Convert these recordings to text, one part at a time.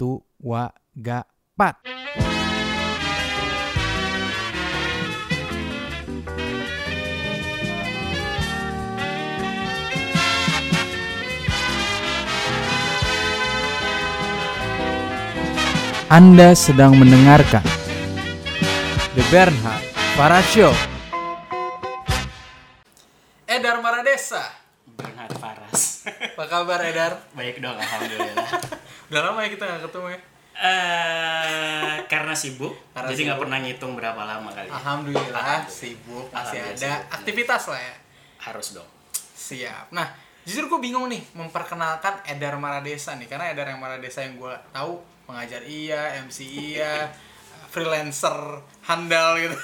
Watu Wagapat. Anda sedang mendengarkan The Bernhard Para Show. Edar Maradesa. Bernhard Faras. Apa kabar Edar? Baik dong, alhamdulillah. Udah lama ya kita nggak ketemu ya? Eh, karena sibuk, Karena jadi nggak pernah ngitung berapa lama kali. Alhamdulillah sibuk masih Alhamdulillah ada sibuk. aktivitas lah ya. Harus dong. Siap. Nah, justru gue bingung nih memperkenalkan Edar Maradesa nih karena Edar yang Maradesa yang gue tahu pengajar iya, MC iya, freelancer handal gitu.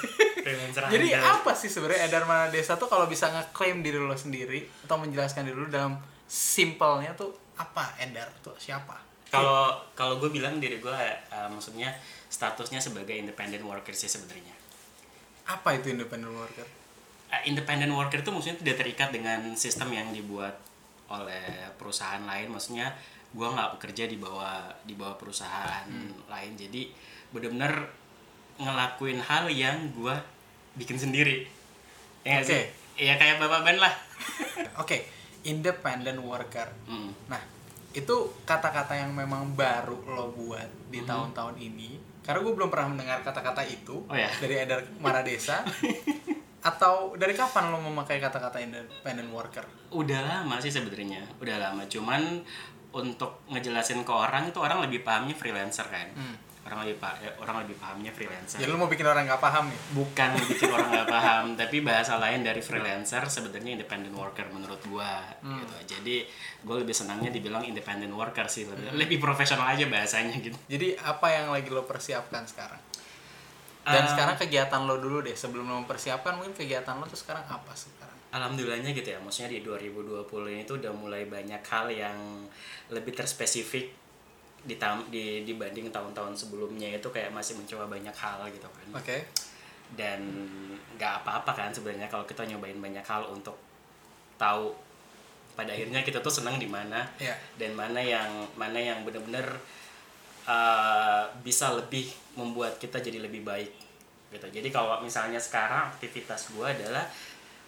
Freelancer Jadi handal. apa sih sebenarnya Edar Maradesa tuh kalau bisa ngeklaim diri lo sendiri atau menjelaskan diri lo dalam simpelnya tuh apa Edar tuh siapa? Kalau kalau gue bilang diri gue, eh, maksudnya statusnya sebagai independent worker sih sebenarnya. Apa itu independent worker? Eh, independent worker itu maksudnya tidak terikat dengan sistem yang dibuat oleh perusahaan lain. Maksudnya gue nggak bekerja di bawah di bawah perusahaan lain. Jadi benar-benar ngelakuin hal yang gue bikin sendiri. Ya nggak sih? Ya kayak bapak Ben lah. Oke, independent worker. Hmm. Nah, itu kata-kata yang memang baru lo buat di Hmm. tahun-tahun ini. Karena gue belum pernah mendengar kata-kata itu Oh ya? dari Edar Maradesa. Atau dari kapan lo memakai kata-kata independent worker? Udah lama sih sebenarnya, udah lama. Cuman untuk ngejelasin ke orang itu orang lebih pahamnya freelancer kan. Hmm. Orang lebih pa- eh, orang lebih pahamnya freelancer. Ya lo mau bikin orang nggak paham nih? bukan bikin orang nggak paham tapi bahasa lain dari freelancer sebenarnya independent worker menurut gua gitu jadi gue lebih senangnya dibilang independent worker sih lebih, lebih profesional aja bahasanya gitu Jadi apa yang lagi lo persiapkan sekarang? Dan Eh, sekarang kegiatan lo dulu deh sebelum lo mempersiapkan mungkin kegiatan lo tuh sekarang apa sekarang? alhamdulillahnya gitu ya maksudnya di 2020 ini tuh udah mulai banyak hal yang lebih terspesifik di di dibanding tahun-tahun sebelumnya itu kayak masih mencoba banyak hal gitu kan Oke. dan nggak apa-apa kan sebenarnya kalau kita nyobain banyak hal untuk tahu pada akhirnya kita tuh senang di mana Iya. dan mana yang mana yang benar-benar uh, bisa lebih membuat kita jadi lebih baik gitu jadi kalau misalnya sekarang aktivitas gue adalah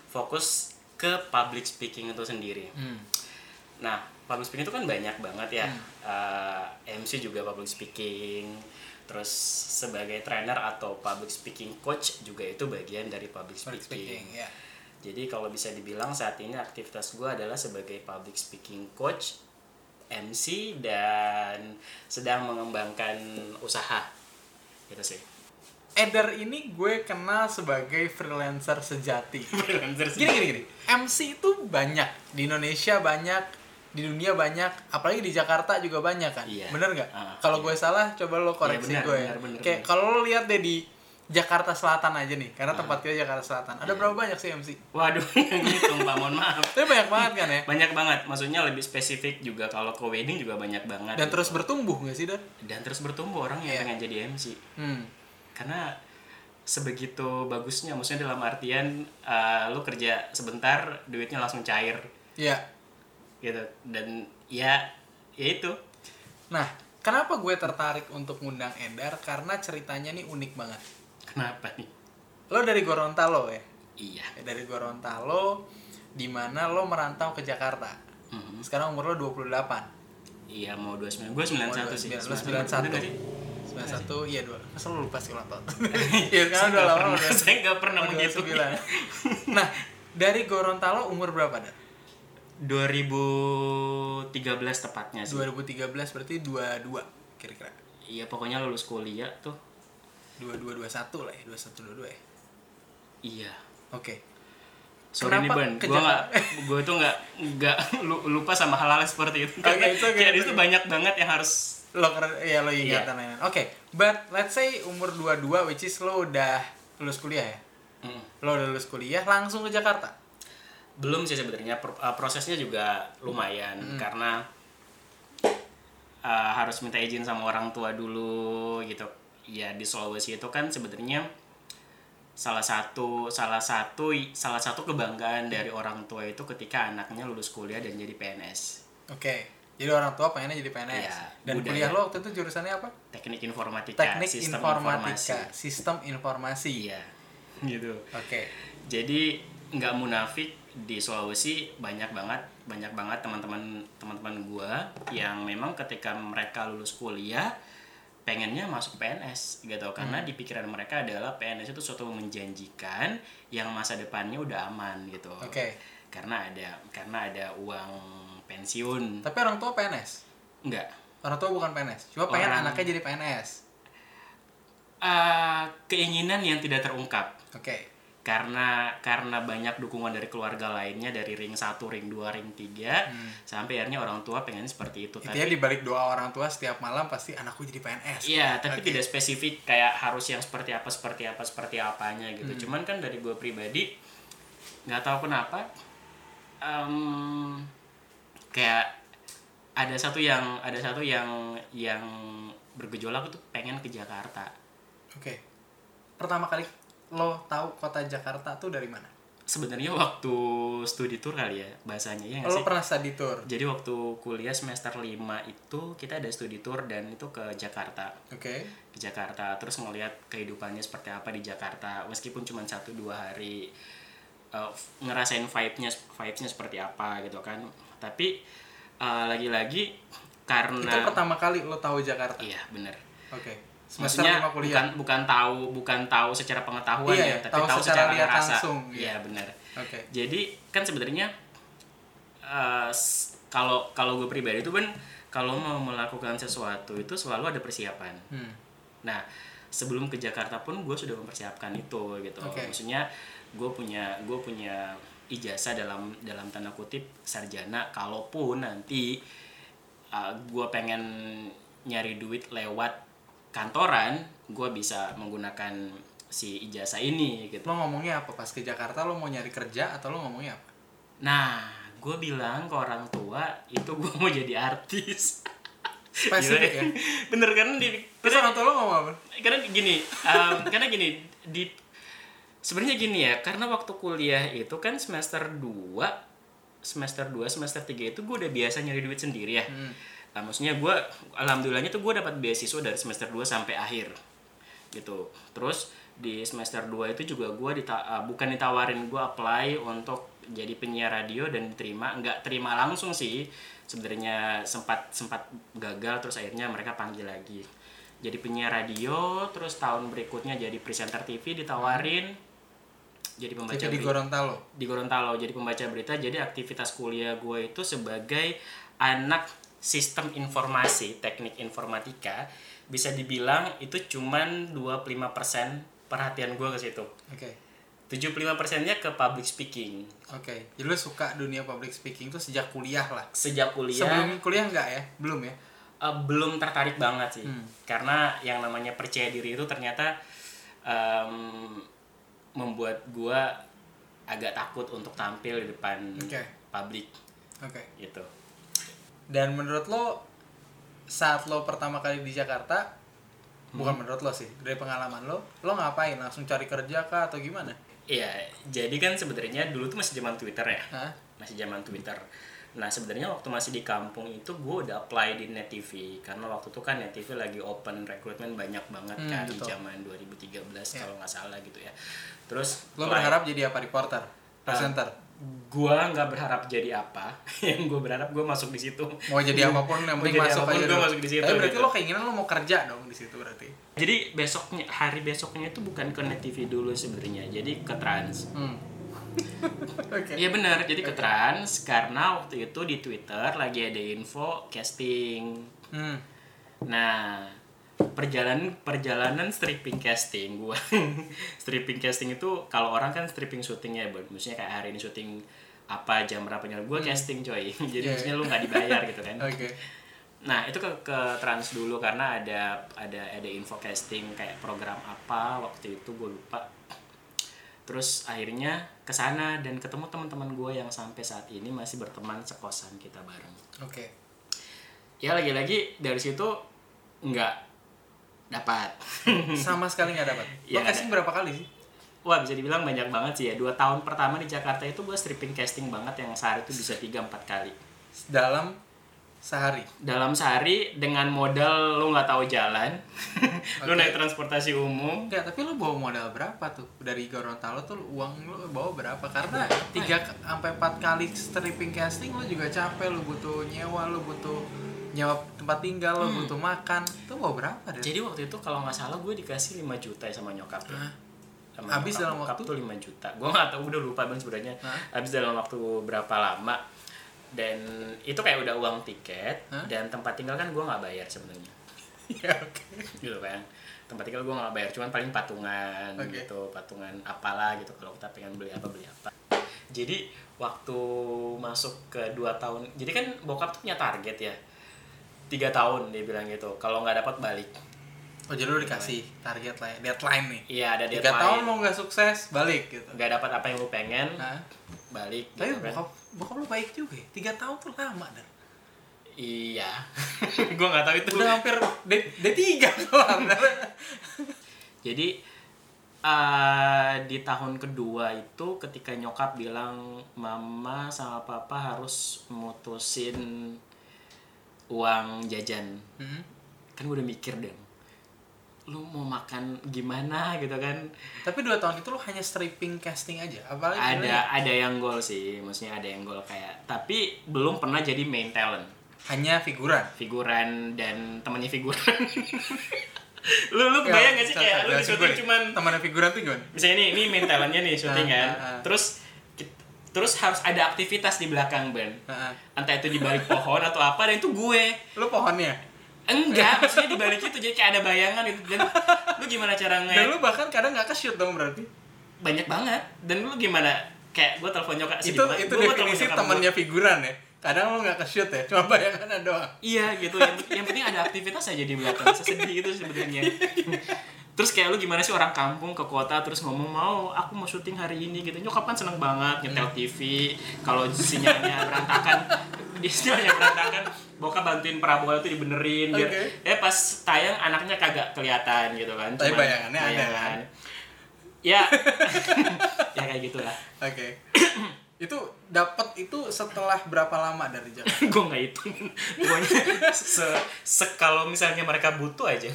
fokus ke public speaking itu sendiri Hmm. Nah, public speaking itu kan banyak banget ya. Uh, MC juga public speaking. Terus sebagai trainer atau public speaking coach juga itu bagian dari public Public speaking. speaking, ya. Jadi kalau bisa dibilang saat ini aktivitas gue adalah sebagai public speaking coach, MC dan sedang mengembangkan usaha. Gitu sih. Edar ini gue kenal sebagai freelancer sejati. Freelancer sih. gini gini gini MC itu banyak di Indonesia banyak di dunia banyak apalagi di Jakarta juga banyak kan Iya. bener nggak Ah, kalau iya. gue salah coba lo koreksi benar, gue ya benar, benar, kayak kalau lo lihat deh di Jakarta Selatan aja nih karena Ah. tempat kita Jakarta Selatan ada Iya. berapa banyak sih MC Waduh, gitu Pak, mohon maaf. tapi banyak banget kan ya Banyak banget, maksudnya lebih spesifik juga kalau ke wedding juga banyak banget. dan gitu. terus bertumbuh nggak sih dan dan terus bertumbuh orang yang Iya. pengen jadi MC hmm. karena sebegitu bagusnya maksudnya dalam artian eh, lu kerja sebentar duitnya langsung cair ya gitu. Dan ya ya itu. Nah kenapa gue tertarik untuk ngundang Edar karena ceritanya nih unik banget. Kenapa nih? Lo dari Gorontalo ya? Iya. Ya, dari Gorontalo di mana lo merantau ke Jakarta. Mhm. sekarang umur lo 28 iya mau 29 gue 91 sih. Lo 91 bener nggak sih? 91 iya dua masa lo lupa sih ulang tahun? Iya sekarang udah lama udah saya nggak pernah menghitung. 9. nah dari Gorontalo umur berapa dan 2013 tepatnya sih 2013 berarti 22 kira-kira iya pokoknya lulus kuliah tuh 2221 lah ya 21 22 ya iya oke Sorry nih Kenapa Ban, ke gue Jakarta? gue tuh nggak lu- lupa sama hal-hal seperti itu. Karena it's okay, kayak it's itu okay. banyak banget yang harus lo ya lo Iya. ingatan lain oke but let's say umur 22 which is lo udah lulus kuliah ya Mm. lo udah lulus kuliah langsung ke Jakarta belum sih sebenarnya uh, prosesnya juga lumayan karena uh, harus minta izin sama orang tua dulu gitu. Ya di Sulawesi itu kan sebenarnya salah satu salah satu salah satu kebanggaan dari orang tua itu ketika anaknya lulus kuliah dan jadi PNS. oke Jadi orang tua pengennya jadi PNS. Iya, Dan budaya. kuliah lo waktu itu jurusannya apa? teknik informatika Teknik sistem informatika, informasi sistem informasi. iya gitu Oke. jadi nggak munafik di Sulawesi banyak banget banyak banget teman-teman teman-teman gua yang memang ketika mereka lulus kuliah pengennya masuk PNS gitu Hmm. karena di pikiran mereka adalah PNS itu suatu menjanjikan yang masa depannya udah aman gitu Oke. karena ada karena ada uang pensiun Tapi orang tua PNS. enggak Orang tua bukan PNS. Cuma pengen Orang- anaknya jadi PNS. Eh, keinginan yang tidak terungkap Oke. Karena karena banyak dukungan dari keluarga lainnya dari ring 1, ring 2, ring 3 sampai akhirnya orang tua pengen seperti itu Intinya tapi di balik doa orang tua setiap malam pasti anakku jadi PNS. iya tapi Oke. tidak spesifik kayak harus yang seperti apa seperti apa seperti apanya gitu Hmm. cuman kan dari gue pribadi nggak tahu kenapa em, kayak ada satu yang ada satu yang yang bergejolak itu pengen ke Jakarta Oke. Pertama kali lo tahu kota Jakarta tuh dari mana? sebenarnya waktu studi tour kali ya bahasanya ya lo sih pernah study tour. Jadi waktu kuliah semester 5 itu kita ada studi tour dan itu ke Jakarta. Oke. Ke Jakarta terus ngelihat kehidupannya seperti apa di Jakarta meskipun cuma satu dua hari uh, ngerasain vibe-nya vibe-nya seperti apa gitu kan. Tapi uh, lagi-lagi karena Itu pertama kali lo tahu Jakarta. iya bener Oke. Semester Maksudnya lima kuliah. bukan bukan tahu bukan tahu secara pengetahuan Iya, ya, iya, tapi tahu tahu, secara secara, lihat rasa. langsung, iya. Iya benar. Oke. Jadi kan sebenarnya eh, kalau kalau gue pribadi itu kan kalau mau melakukan sesuatu itu selalu ada persiapan. Hmm. Nah sebelum ke Jakarta pun gue sudah mempersiapkan itu gitu. Oke. Maksudnya gue punya gue punya ijazah dalam dalam tanda kutip sarjana. Kalaupun nanti gue pengen nyari duit lewat kantoran, gue bisa menggunakan si ijazah ini gitu. Lo ngomongnya apa pas ke Jakarta? Lo mau nyari kerja atau lo ngomongnya apa? Nah, gue bilang ke orang tua itu gue mau jadi artis. Spesifik ya. Bener kan di Terus orang tua lo ngomong apa? karena gini, um, karena gini di sebenarnya gini ya, karena waktu kuliah itu kan semester 2 semester 2, semester 3 itu gue udah biasa nyari duit sendiri ya. Hmm. Nah, maksudnya gue alhamdulillahnya tuh gue dapat beasiswa dari semester 2 sampai akhir gitu. Terus di semester 2 itu juga gue dita uh, bukan ditawarin gue apply untuk jadi penyiar radio dan diterima, nggak terima langsung sih. Sebenarnya sempat sempat gagal terus akhirnya mereka panggil lagi. Jadi penyiar radio, terus tahun berikutnya jadi presenter TV ditawarin. Jadi pembaca Itu di Gorontalo. di Gorontalo jadi pembaca berita jadi aktivitas kuliah gue itu sebagai anak sistem informasi teknik informatika bisa dibilang itu cuman 25% perhatian gue ke situ Oke. 75 persennya ke public speaking Oke. Jadi lo suka dunia public speaking tuh sejak kuliah lah. sejak kuliah Sebelum kuliah enggak ya? Belum ya? eh, belum tertarik banget sih Hmm. karena yang namanya percaya diri itu ternyata em, membuat gue agak takut untuk tampil di depan Oke. publik Oke. gitu Dan menurut lo saat lo pertama kali di Jakarta Hmm. bukan menurut lo sih dari pengalaman lo lo ngapain langsung cari kerja kah atau gimana Iya, jadi kan sebenarnya dulu tuh masih zaman Twitter ya, Hah? masih zaman Twitter. Nah sebenarnya waktu masih di kampung itu gue udah apply di Net TV karena waktu itu kan Net TV lagi open recruitment banyak banget Hmm, kan di betul. zaman 2013 Iya. kalau nggak salah gitu ya. Terus lo apply. berharap jadi apa reporter presenter Gua nggak berharap jadi apa, yang gue berharap gue masuk di situ. mau jadi apa pun yang Mau penting jadi masuk apa pun, aja gua dulu. masuk di situ, Tapi berarti gitu. lo keinginan lo mau kerja dong di situ berarti Jadi besoknya hari besoknya itu bukan ke Net TV dulu sebenarnya, jadi ke Trans. hmm. oke Iya benar, jadi ke Trans karena waktu itu di Twitter lagi ada info casting. hmm. Nah, perjalanan perjalanan stripping casting gua. stripping casting itu kalau orang kan stripping syutingnya, Bud. Maksudnya kayak hari ini syuting apa jam berapanya gua casting coy. jadi Iya, maksudnya lu nggak dibayar gitu kan. oke Nah, itu ke, ke Trans dulu karena ada ada ada info casting kayak program apa waktu itu gue lupa. Terus akhirnya ke sana dan ketemu teman-teman gue yang sampai saat ini masih berteman sekosan kita bareng. oke Ya lagi-lagi dari situ nggak dapat. sama sekali nggak dapat lo Iya, casting berapa kali sih Wah bisa dibilang banyak banget sih ya. Dua tahun pertama di Jakarta itu gue stripping casting banget yang sehari itu bisa 3-4 kali. dalam sehari dalam sehari dengan modal lu nggak tahu jalan lu Oke. naik transportasi umum Enggak, tapi lu bawa modal berapa tuh? Dari Gorontalo tuh uang lu bawa berapa? Karena tiga ke- sampai empat kali stripping casting lu juga capek, lu butuh nyewa, lu butuh nyewa tempat tinggal, lu butuh makan. Itu bawa berapa deh? jadi waktu itu kalau nggak salah gue dikasih 5 juta ya sama nyokap Hah? Sama Habis nyokap- dalam nyokap waktu? tuh 5 juta gue nggak tahu udah lupa bang sebenarnya Hah? habis dalam waktu berapa lama dan itu kayak udah uang tiket Hah? dan tempat tinggal kan gue nggak bayar sebenarnya Ya, oke. gitu kan tempat tinggal gue nggak bayar cuman paling patungan Oke. gitu patungan apalah gitu kalau kita pengen beli apa beli apa jadi waktu masuk ke dua tahun jadi kan bokap tuh punya target ya tiga tahun dia bilang gitu kalau nggak dapat balik Oh, jadi lu dikasih target lah ya, deadline nih. iya ada Tiga deadline tahun mau nggak sukses, balik gitu. nggak dapat apa yang lu pengen Nah, balik tapi gitu kan bokap, bokap lu baik juga ya. Tiga tahun tuh lama dan. iya gue nggak tahu itu Udah hampir D, D3 kelar. jadi eh, di tahun kedua itu ketika nyokap bilang mama sama papa harus mutusin uang jajan Hmm. kan gue udah mikir deh lu mau makan gimana gitu kan Tapi dua tahun itu lu hanya stripping casting aja. Apalagi ada ada yang gol sih maksudnya ada yang gol kayak tapi belum pernah jadi main talent hanya figuran. figuran dan temannya figuran lu lu kebayang gak sih kayak lu di syuting cuman temannya figuran tuh gimana? misalnya ini ini main talentnya nih syuting Ah, kan ah, ah. terus terus harus ada aktivitas di belakang band Heeh. entah itu di balik pohon atau apa dan itu gue Lu pohonnya. enggak maksudnya di balik itu jadi kayak ada bayangan gitu dan lu gimana cara Dan nge lu bahkan kadang nggak ke-shoot dong berarti. banyak banget dan lu gimana kayak gue telepon nyokap itu itu definisi temannya figuran ya. Kadang lu nggak ke-shoot ya, cuma bayangannya doang. iya gitu yang, yang penting ada aktivitas aja di belakang sesedih itu sebenarnya terus kayak lu gimana sih orang kampung ke kota terus ngomong mau aku mau syuting hari ini gitu nyokap kan seneng banget nyetel TV kalau sinyalnya berantakan di sinyalnya berantakan bokap bantuin parabola itu dibenerin biar Oke. eh pas tayang anaknya kagak kelihatan gitu kan Tapi bayangannya ada kan? ya ya kayak gitulah Oke. itu dapat itu setelah berapa lama dari Jakarta? gue nggak hitung pokoknya se, se- kalau misalnya mereka butuh aja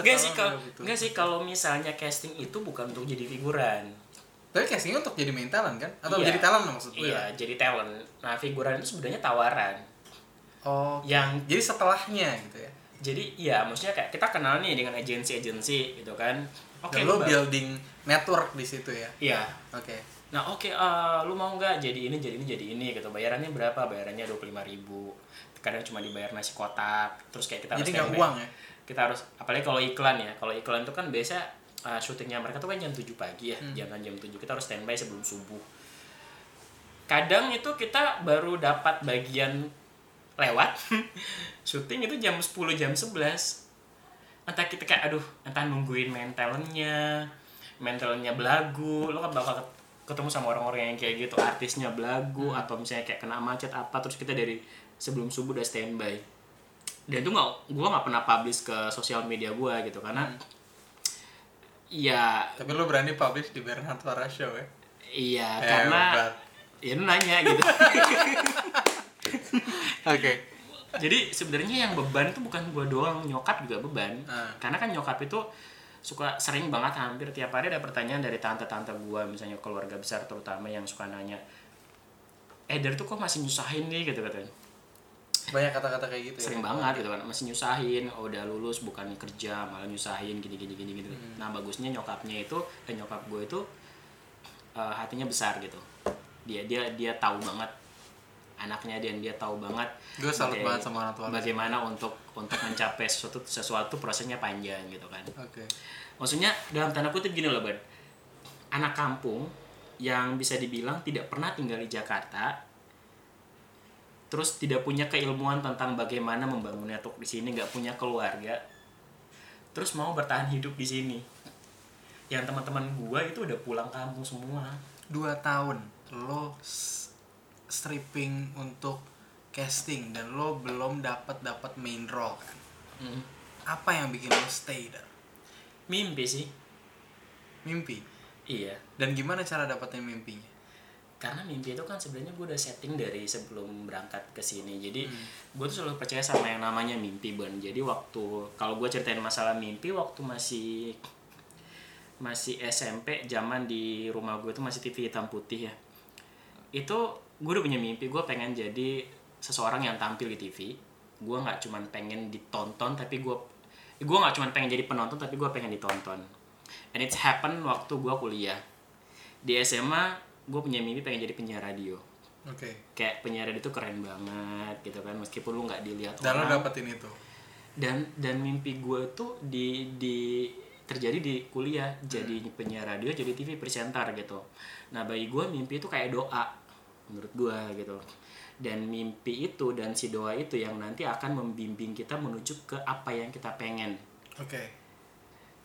Enggak sih kalau enggak sih kalau misalnya casting itu bukan untuk jadi figuran. Tapi castingnya untuk jadi main talent kan? Atau Iya. jadi talent maksud gue? Iya, jadi talent. Nah, figuran itu sebenarnya tawaran. Oh, Yang jadi setelahnya gitu ya. jadi ya maksudnya kayak kita kenal nih dengan agensi-agensi gitu kan. Oke, Dan lu building network di situ ya. Iya. Oke. Nah, oke eh, lu mau nggak jadi ini jadi ini jadi ini gitu. Bayarannya berapa? Bayarannya 25.000 ribu Kadang cuma dibayar nasi kotak. Terus kayak kita Jadi harus nggak uang ya? Kita harus apalagi kalau iklan ya kalau iklan itu kan biasa uh, syutingnya mereka tuh kan jam 7 pagi ya Hmm. jangan jam 7 kita harus standby sebelum subuh. Kadang itu kita baru dapat bagian lewat syuting itu jam 10 jam 11 entah kita kayak aduh entah nungguin main talentnya main talentnya belagu lo kan bakal ket- ketemu sama orang-orang yang kayak gitu artisnya belagu atau misalnya kayak kena macet apa terus kita dari sebelum subuh udah standby dan itu nggak gue nggak pernah publish ke sosial media gue gitu karena ya Tapi lu berani publish di Bernard Suara Show ya? iya Hebat. karena ya lu nanya gitu Oke. jadi sebenarnya yang beban itu bukan gue doang nyokap juga beban Ah. karena kan nyokap itu suka sering banget hampir tiap hari ada pertanyaan dari tante-tante gue misalnya keluarga besar terutama yang suka nanya eh dari tuh kok masih nyusahin nih gitu katanya Banyak kata-kata kayak gitu sering ya. banget gitu kan masih nyusahin oh, udah lulus bukan kerja malah nyusahin gini gini gini gitu Hmm. nah bagusnya nyokapnya itu dan nyokap gue itu eh, hatinya besar gitu dia dia dia tahu banget anaknya dan dia tahu banget Gue salut baga- banget sama orang tua bagaimana untuk untuk mencapai sesuatu sesuatu prosesnya panjang gitu kan Oke. maksudnya dalam tanda kutip gini loh ban anak kampung yang bisa dibilang tidak pernah tinggal di Jakarta terus tidak punya keilmuan tentang bagaimana membangun network di sini nggak punya keluarga terus mau bertahan hidup di sini yang teman-teman gua itu udah pulang kampung semua Dua tahun lo stripping untuk casting dan lo belum dapat dapat main role kan? Mm. Apa yang bikin lo stay dar? mimpi sih Mimpi. iya Dan gimana cara dapetin mimpinya? Karena mimpi itu kan sebenarnya gue udah setting dari sebelum berangkat ke sini. Jadi gue tuh selalu percaya sama yang namanya mimpi Bon. Jadi waktu kalau gue ceritain masalah mimpi waktu masih masih SMP zaman di rumah gue tuh masih TV hitam putih ya. Itu gue udah punya mimpi gue pengen jadi seseorang yang tampil di TV gue nggak cuman pengen ditonton tapi gue gue nggak cuman pengen jadi penonton tapi gue pengen ditonton. And it's happen waktu gue kuliah. Di SMA gue punya mimpi pengen jadi penyiar radio. Oke. kayak penyiar radio itu keren banget gitu kan meskipun lu nggak dilihat Dan lo orang. dapetin itu. dan dan mimpi gue tuh di di terjadi di kuliah. Jadi penyiar radio jadi TV presenter gitu. Nah bagi gue mimpi itu kayak doa menurut gue gitu. Dan mimpi itu dan si doa itu yang nanti akan membimbing kita menuju ke apa yang kita pengen. Oke.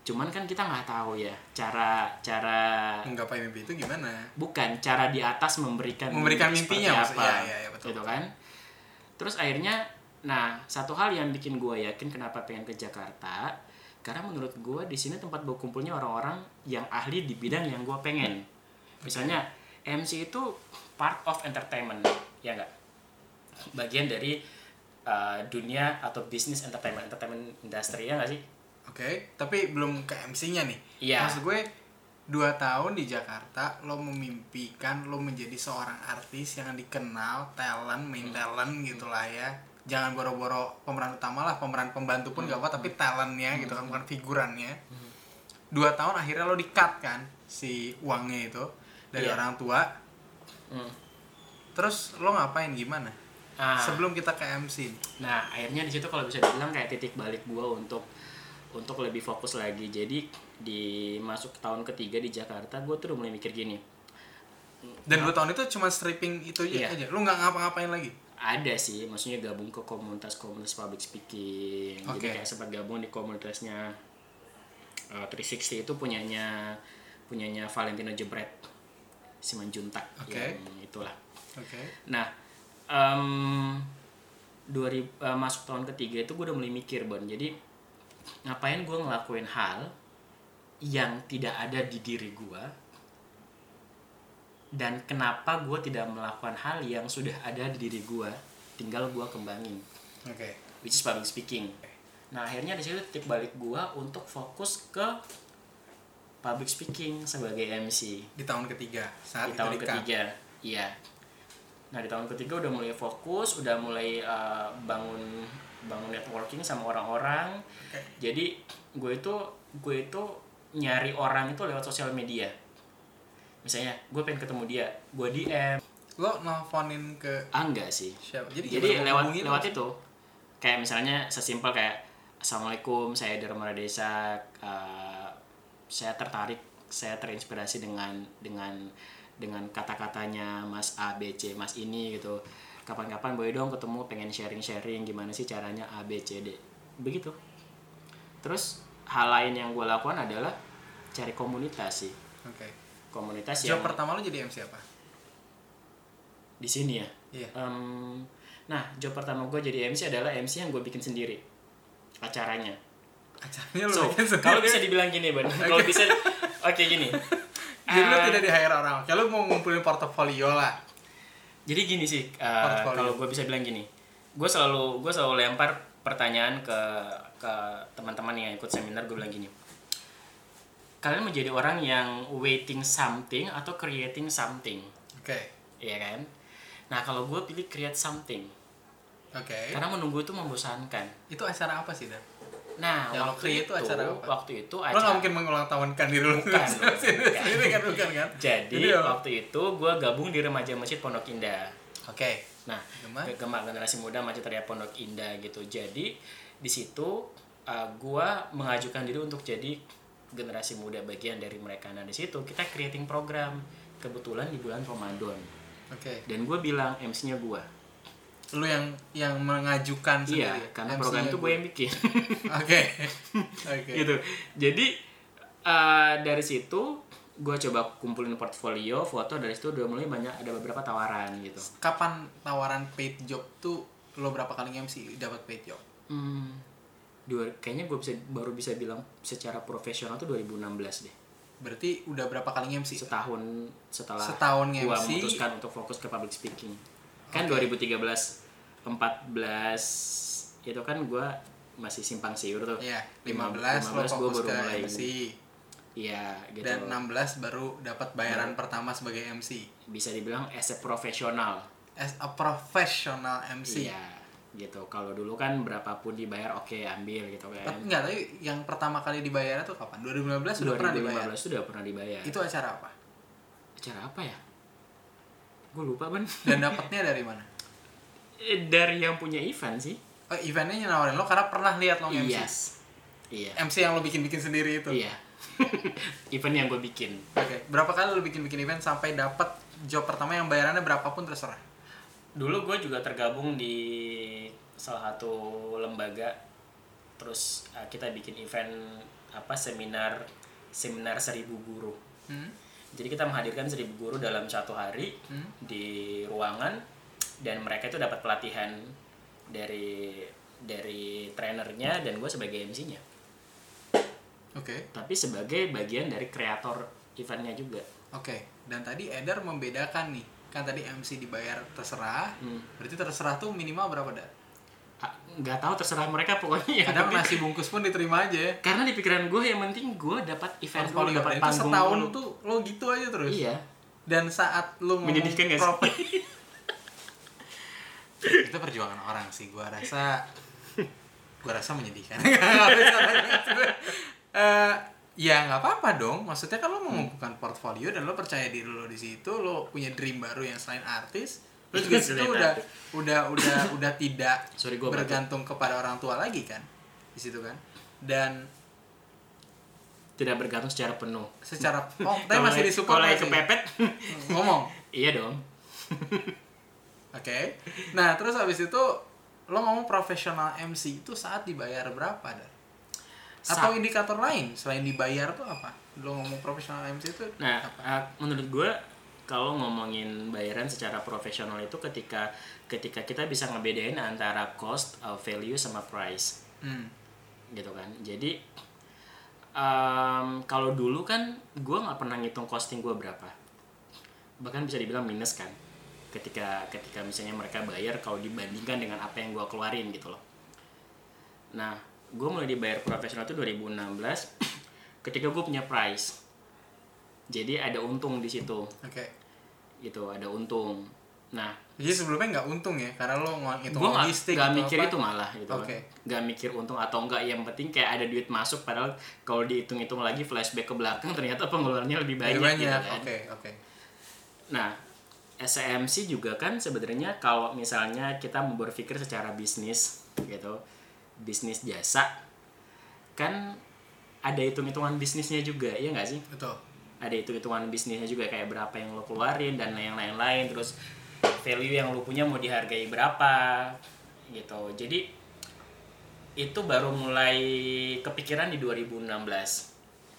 Cuman kan kita nggak tahu ya cara cara Menggapai mimpi itu gimana? bukan cara di atas memberikan Memberikan mimpi mimpinya apa ya, ya, ya, betul. gitu kan? Terus akhirnya nah satu hal yang bikin gue yakin kenapa pengen ke Jakarta karena menurut gue di sini tempat berkumpulnya orang-orang yang ahli di bidang yang gue pengen. Misalnya MC itu part of entertainment ya enggak bagian dari uh, dunia atau bisnis entertainment entertainment industry ya nggak sih Oke, tapi belum ke MC-nya nih. Iya. Maksud gue dua tahun di Jakarta lo memimpikan lo menjadi seorang artis yang dikenal talent Hmm. main talent gitulah ya jangan boro-boro pemeran utama lah pemeran pembantu pun Hmm. gak apa tapi talentnya gitu kan bukan figurannya dua tahun akhirnya lo di cut kan si uangnya itu dari Iya. orang tua Hmm. terus lo ngapain gimana Ah. sebelum kita ke MC Nah, akhirnya di situ kalau bisa dibilang kayak titik balik gua untuk untuk lebih fokus lagi. Jadi di masuk tahun ketiga di Jakarta, gue tuh udah mulai mikir gini. dan dua tahun itu cuma stripping itu aja, Iya. aja. lo nggak ngapa-ngapain lagi Ada sih, maksudnya gabung ke komunitas-komunitas public speaking. Jadi Oke. kayak sempat gabung di komunitasnya uh, 360 itu punyanya punyanya Valentino Jebret, Simanjuntak Oke. yang itulah. oke Nah, em 2000 eh, masuk tahun ketiga itu gue udah mulai mikir Bon. Jadi ngapain gue ngelakuin hal yang tidak ada di diri gue dan kenapa gue tidak melakukan hal yang sudah ada di diri gue tinggal gue kembangin. Oke. Which is public speaking. Nah akhirnya di situ titik balik gue untuk fokus ke public speaking sebagai MC di tahun ketiga saat di tahun ketiga iya. Nah di tahun ketiga udah mulai fokus udah mulai uh, bangun bangun networking sama orang-orang. Oke. jadi gue itu gue itu nyari orang itu lewat sosial media. Misalnya gue pengen ketemu dia gue DM lo nelfonin ke ah enggak sih. siapa? Jadi, jadi lewat lewat itu. Kayak misalnya sesimpel kayak assalamualaikum saya Dharma Desa uh, saya tertarik saya terinspirasi dengan dengan dengan kata-katanya Mas A B C Mas ini gitu kapan-kapan boleh dong ketemu pengen sharing-sharing gimana sih caranya A B C D. Begitu. Terus hal lain yang gue lakukan adalah cari komunitas sih. Oke. Komunitas job yang pertama lo jadi MC apa di sini ya? Iya. Em, nah job pertama gue jadi MC adalah MC yang gue bikin sendiri. Acaranya. Acaranya lo so bikin sendiri? kalau bisa dibilang gini ban. Kalau bisa oke gini. Jadi lo Ah, tidak di hire orang. Kalau mau ngumpulin portofolio lah jadi gini sih Portfolio. kalau gue bisa bilang gini gue selalu gue selalu lempar pertanyaan ke ke teman-teman yang ikut seminar gue bilang gini. Kalian menjadi orang yang waiting something atau creating something? Oke. Iya kan? Nah kalau gue pilih create something oke. karena menunggu itu membosankan. Itu acara apa sih dan Nah, Yang lo waktu itu, itu acara apa? waktu itu lo acara nggak mungkin mengulang tahunkan diri lo Bukan, sendiri kan bukan kan Jadi ya. waktu itu gue gabung di remaja masjid Pondok Indah. oke Nah, Gema? ke Gema generasi muda masjid Raya Pondok Indah gitu. Jadi di situ uh, gue mengajukan diri untuk jadi generasi muda bagian dari mereka. Nah di situ kita creating program kebetulan di bulan Ramadan. oke Dan gue bilang MC-nya gue. Lu yang yang mengajukan Iya, sendiri karena MC-nya program itu gue yang bikin. oke. Oke. Gitu. Jadi uh, dari situ gue coba kumpulin portfolio foto dari situ udah mulai banyak ada beberapa tawaran gitu. Kapan tawaran paid job tuh lo berapa kali MC dapat paid job? Hmm, dua kayaknya gue bisa baru bisa bilang secara profesional tuh 2016 deh. Berarti udah berapa kali MC setahun setelah Setahun gua nge-MC. memutuskan untuk fokus ke public speaking kan Oke. 2013 14 itu kan gua masih simpang siur tuh Iya, 15, Lima- lo 15 gua fokus baru ke mulai MC iya gitu dan 16 baru dapat bayaran pertama sebagai MC bisa dibilang as a profesional as a professional MC. iya gitu kalau dulu kan berapapun dibayar oke ambil gitu kan Tapi enggak, tapi yang pertama kali dibayar itu kapan? 2015 sudah pernah dibayar. 2015 sudah pernah dibayar Itu acara apa? acara apa ya gue lupa ban Dan dapatnya dari mana? Eh, dari yang punya event sih Oh, eventnya nawarin lo karena pernah lihat lo MC. yes iya MC yang lo bikin-bikin sendiri itu. iya event yang gue bikin Oke, berapa kali lo bikin-bikin event sampai dapat job pertama yang bayarannya berapapun terserah? dulu gue juga tergabung di salah satu lembaga terus uh, kita bikin event apa seminar seminar seribu guru Hmm? Jadi kita menghadirkan seribu guru dalam satu hari Hmm? di ruangan dan mereka itu dapat pelatihan dari dari trainernya dan gue sebagai MC-nya Oke. tapi sebagai bagian dari kreator eventnya juga Oke, dan tadi Eder membedakan nih. Kan tadi MC dibayar terserah. Hmm. Berarti terserah tuh minimal berapa, Dar? Nggak tahu terserah mereka pokoknya yang Kadang nasi bungkus pun diterima aja ya. karena di pikiran gue yang penting gue dapat event dulu Portfolio dapat itu panggung setahun dulu. tuh lo gitu aja terus. iya Dan saat lo Menyedihkan nggak sih? prof- itu perjuangan orang sih gua rasa gua rasa menyedihkan Eh, ya nggak apa-apa dong maksudnya kan lo mengumpulkan portfolio dan lo percaya diri lo di situ lo punya dream baru yang selain artis lo juga Selain udah udah udah udah tidak Sorry, gua bergantung kepada orang tua lagi kan di situ kan. Dan tidak bergantung secara penuh. Secara oh tapi masih disupport kalau kepepet. Ngomong. Iya dong. Oke. Nah, terus habis itu lo ngomong profesional MC itu saat dibayar berapa, Dar? Atau indikator lain selain dibayar tuh apa? Lo ngomong profesional MC itu nah apa? uh, menurut gue kalau ngomongin bayaran secara profesional itu ketika ketika kita bisa ngebedain antara cost, uh, value sama price. Hmm. gitu kan. Jadi em, kalau dulu kan gue nggak pernah ngitung costing gue berapa. Bahkan bisa dibilang minus kan. Ketika ketika misalnya mereka bayar kalau dibandingkan dengan apa yang gue keluarin gitu loh. Nah gue mulai dibayar profesional itu 2016 ketika gue punya price. Jadi ada untung di situ. Oke. Gitu ada untung nah Jadi sebelumnya nggak untung ya, karena lo ngitung nggak logistik nggak atau mikir apa. itu malah gitu Oke. kan nggak mikir untung atau enggak yang penting kayak ada duit masuk padahal kalau dihitung-hitung lagi flashback ke belakang ternyata pengeluarannya lebih banyak, Lebih banyak. gitu kan Oke, oke. nah SMC juga kan sebenarnya kalau misalnya kita mau berpikir secara bisnis gitu bisnis jasa kan ada hitung-hitungan bisnisnya juga ya nggak sih Betul. Ada hitung-hitungan bisnisnya juga kayak berapa yang lo keluarin dan yang lain-lain terus value yang lo punya mau dihargai berapa gitu jadi itu baru mulai kepikiran di 2016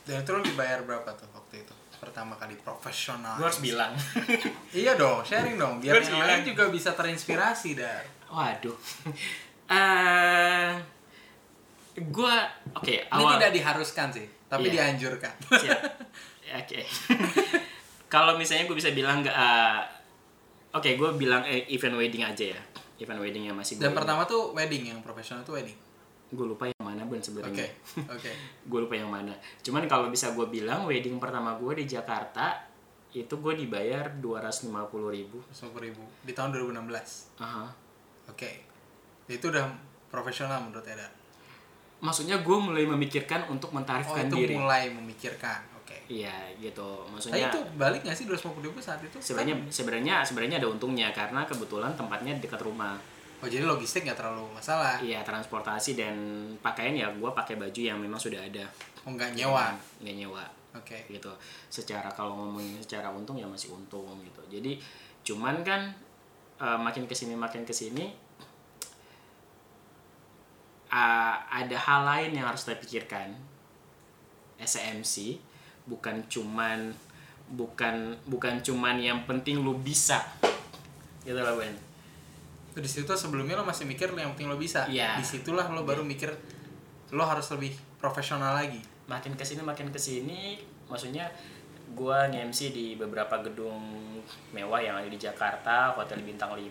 Dan itu lo dibayar berapa tuh waktu itu? Pertama kali profesional. gue harus bilang Iya dong, sharing dong, biar yang lain juga bisa terinspirasi, Dar. waduh eh gue oke Ini awal tidak diharuskan sih, tapi Iya. dianjurkan. Siap. Oke. Kalau misalnya gue bisa bilang nggak, eh, oke gue bilang eh, event wedding aja ya, event wedding yang masih Dan pertama tuh wedding yang profesional tuh wedding. gue lupa yang mana bun Oke, sebenarnya. oke. gue lupa yang mana. Cuman kalau bisa gue bilang wedding pertama gue di Jakarta itu gue dibayar 250.000 ribu. Sepuluh ribu di tahun 2016. Aha. Oke, itu udah profesional menurut Eda. Maksudnya gue mulai memikirkan untuk Oh mentarifkan itu diri. mulai memikirkan. Oke. Iya gitu. Tapi Maksudnya itu balik nggak sih 250 ribu saat itu? sebenarnya Kan- sebenarnya sebenarnya ada untungnya karena kebetulan tempatnya dekat rumah. Oh jadi logistik nggak terlalu masalah. Iya transportasi dan pakaian ya gue pakai baju yang memang sudah ada Oh nggak nyewa. nggak nyewa Oke. gitu secara kalau ngomongin secara untung ya masih untung gitu jadi cuman kan eh, makin ke sini makin ke sini ah, ada hal lain yang harus kita pikirkan SMC bukan cuman bukan bukan cuman yang penting lu bisa gitu lah Ben di situ sebelumnya lo masih mikir yang penting lo bisa. Iya. Di situlah lo baru mikir lo harus lebih profesional lagi. makin ke sini makin ke sini maksudnya gue nge-MC di beberapa gedung mewah yang ada di Jakarta hotel bintang 5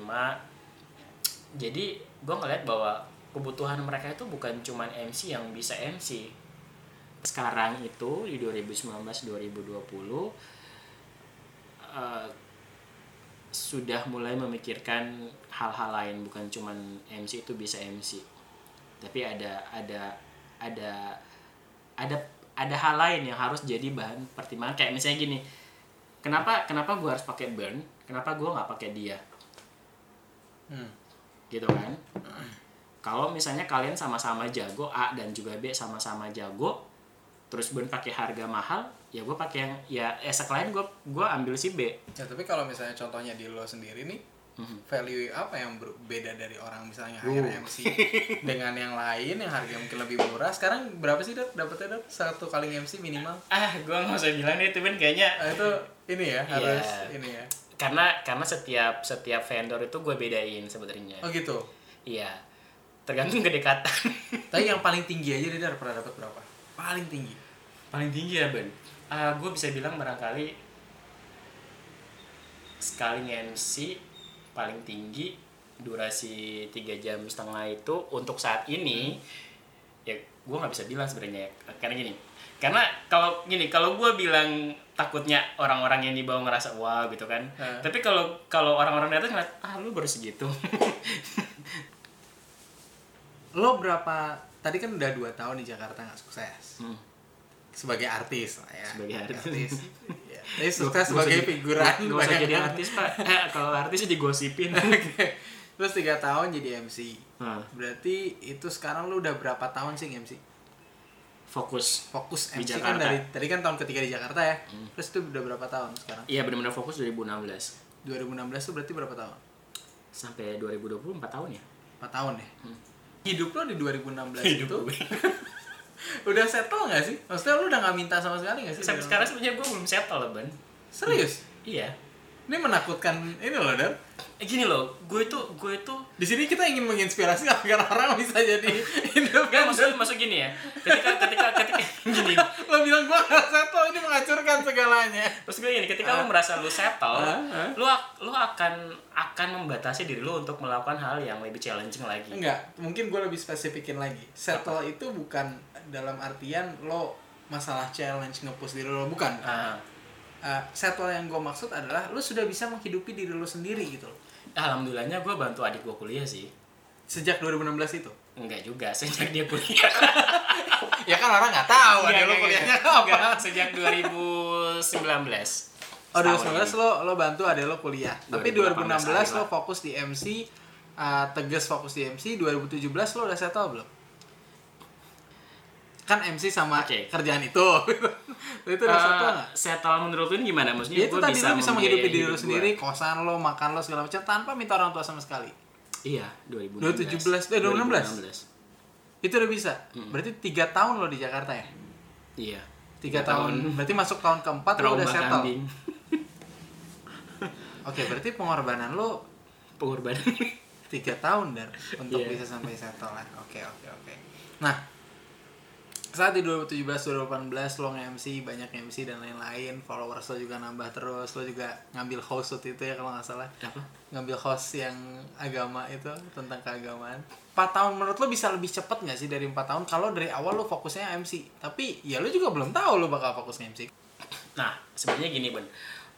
jadi gue ngeliat bahwa kebutuhan mereka itu bukan cuman MC yang bisa MC sekarang itu di 2019 2020 eh, sudah mulai memikirkan hal-hal lain. Bukan cuman MC itu bisa MC tapi ada ada ada ada ada hal lain yang harus jadi bahan pertimbangan. Kayak misalnya gini kenapa kenapa gue harus pakai burn? Kenapa gue nggak pakai dia? Hmm. gitu kan? Kalau misalnya kalian sama-sama jago A dan juga B sama-sama jago terus burn pakai harga mahal ya gue pakai yang ya as a client gue gue ambil si B Ya tapi kalau misalnya contohnya di lo sendiri nih, Mhm. value apa yang berbeda dari orang misalnya Uh. hire MC dengan yang lain yang harga mungkin lebih murah. Sekarang berapa sih dap dapetnya dap satu kali MC minimal? ah gue nggak usah bilang deh temen kayaknya Nah, itu ini ya harus Iya. ini ya. karena karena setiap setiap vendor itu gue bedain sebenarnya Oh gitu. iya tergantung kedekatan Tapi yang paling tinggi aja dia pernah dapat berapa? Paling tinggi. Paling tinggi ya Ben Ah, gue bisa bilang barangkali sekali MC paling tinggi durasi tiga jam setengah itu untuk saat ini ya gue nggak bisa bilang sebenarnya karena gini karena kalau gini kalau gue bilang takutnya orang-orang yang di bawah ngerasa wah gitu kan Heeh. tapi kalau kalau orang-orang di atas ngeliat ah lu baru segitu Lo berapa? Tadi kan udah dua tahun di Jakarta nggak sukses. Hmm. Sebagai artis ya. Sebagai artis. Iya. Tapi sukses sebagai figuran. Gak usah jadi banget. artis pak Eh, kalau artis digosipin Oke. Terus tiga tahun jadi MC. Nah, Berarti itu sekarang lu udah berapa tahun sih MC? fokus Fokus Di MC Jakarta. Hmm. kan dari tadi kan tahun ketiga di Jakarta ya. Terus itu udah berapa tahun sekarang? iya benar-benar fokus 2016 2016 tuh berarti berapa tahun? sampai 2020 4 tahun ya 4 tahun ya? Hidup lo di 2016 Hidup itu. Udah settle gak sih? Maksudnya lu udah gak minta sama sekali gak sih? sampai sekarang sebenarnya gue belum settle ban Serius? iya Ini menakutkan ini loh, Dan. eh, gini loh gue itu gue itu Di sini kita ingin menginspirasi agar orang bisa jadi independen. maksud maksud gini ya ketika ketika ketika gini Lo bilang gua gak settle, ini menghancurkan segalanya. Terus gue gini, ketika lu merasa lu settle, Ah, ah. lu ak- lu akan akan membatasi diri lu untuk melakukan hal yang lebih challenging lagi. Enggak, mungkin gue lebih spesifikin lagi. Settle itu bukan dalam artian lo masalah challenge nge-push diri lo, bukan. Ah, Uh, settle yang gue maksud adalah lo sudah bisa menghidupi diri lo sendiri gitu loh. alhamdulillahnya gue bantu adik gue kuliah sih. Sejak 2016 itu. Enggak juga, sejak dia kuliah. Ya kan orang nggak tahu ada lo kuliahnya enggak. apa. Sejak 2019. Oh, Setahun 2019 ini. lo lo bantu ada lo kuliah. Tapi 2016 2018 lo fokus di MC uh, tegas fokus di MC 2017 lo udah settle belum? Kan MC sama Oke. kerjaan itu. itu udah Eh, settle nggak? settle menurut lu ini gimana? Maksudnya Ya itu tadi lo bisa menghidupi diri lo hidup sendiri, gua. kosan lo, makan lo segala macam tanpa minta orang tua sama sekali. Iya, 2016. 2017, eh, 2016. Itu udah bisa. Hmm. Berarti tiga tahun lo di Jakarta ya? Iya. Tiga tahun. Berarti masuk tahun keempat lo udah settle. Oke, berarti pengorbanan lo Pengorbanan. tiga tahun dan untuk Iya. bisa sampai settle lah. Oke oke oke. Nah saat di 2017 2018 lo nge-MC banyak MC dan lain-lain. Followers lo juga nambah terus. Lo juga ngambil host waktu itu ya kalau nggak salah. Apa? ngambil host yang agama itu tentang keagamaan. 4 tahun menurut lo bisa lebih cepet nggak sih dari 4 tahun? Kalau dari awal lo fokusnya MC tapi ya lo juga belum tahu lo bakal fokus nge-MC Nah, sebenarnya gini, Bun.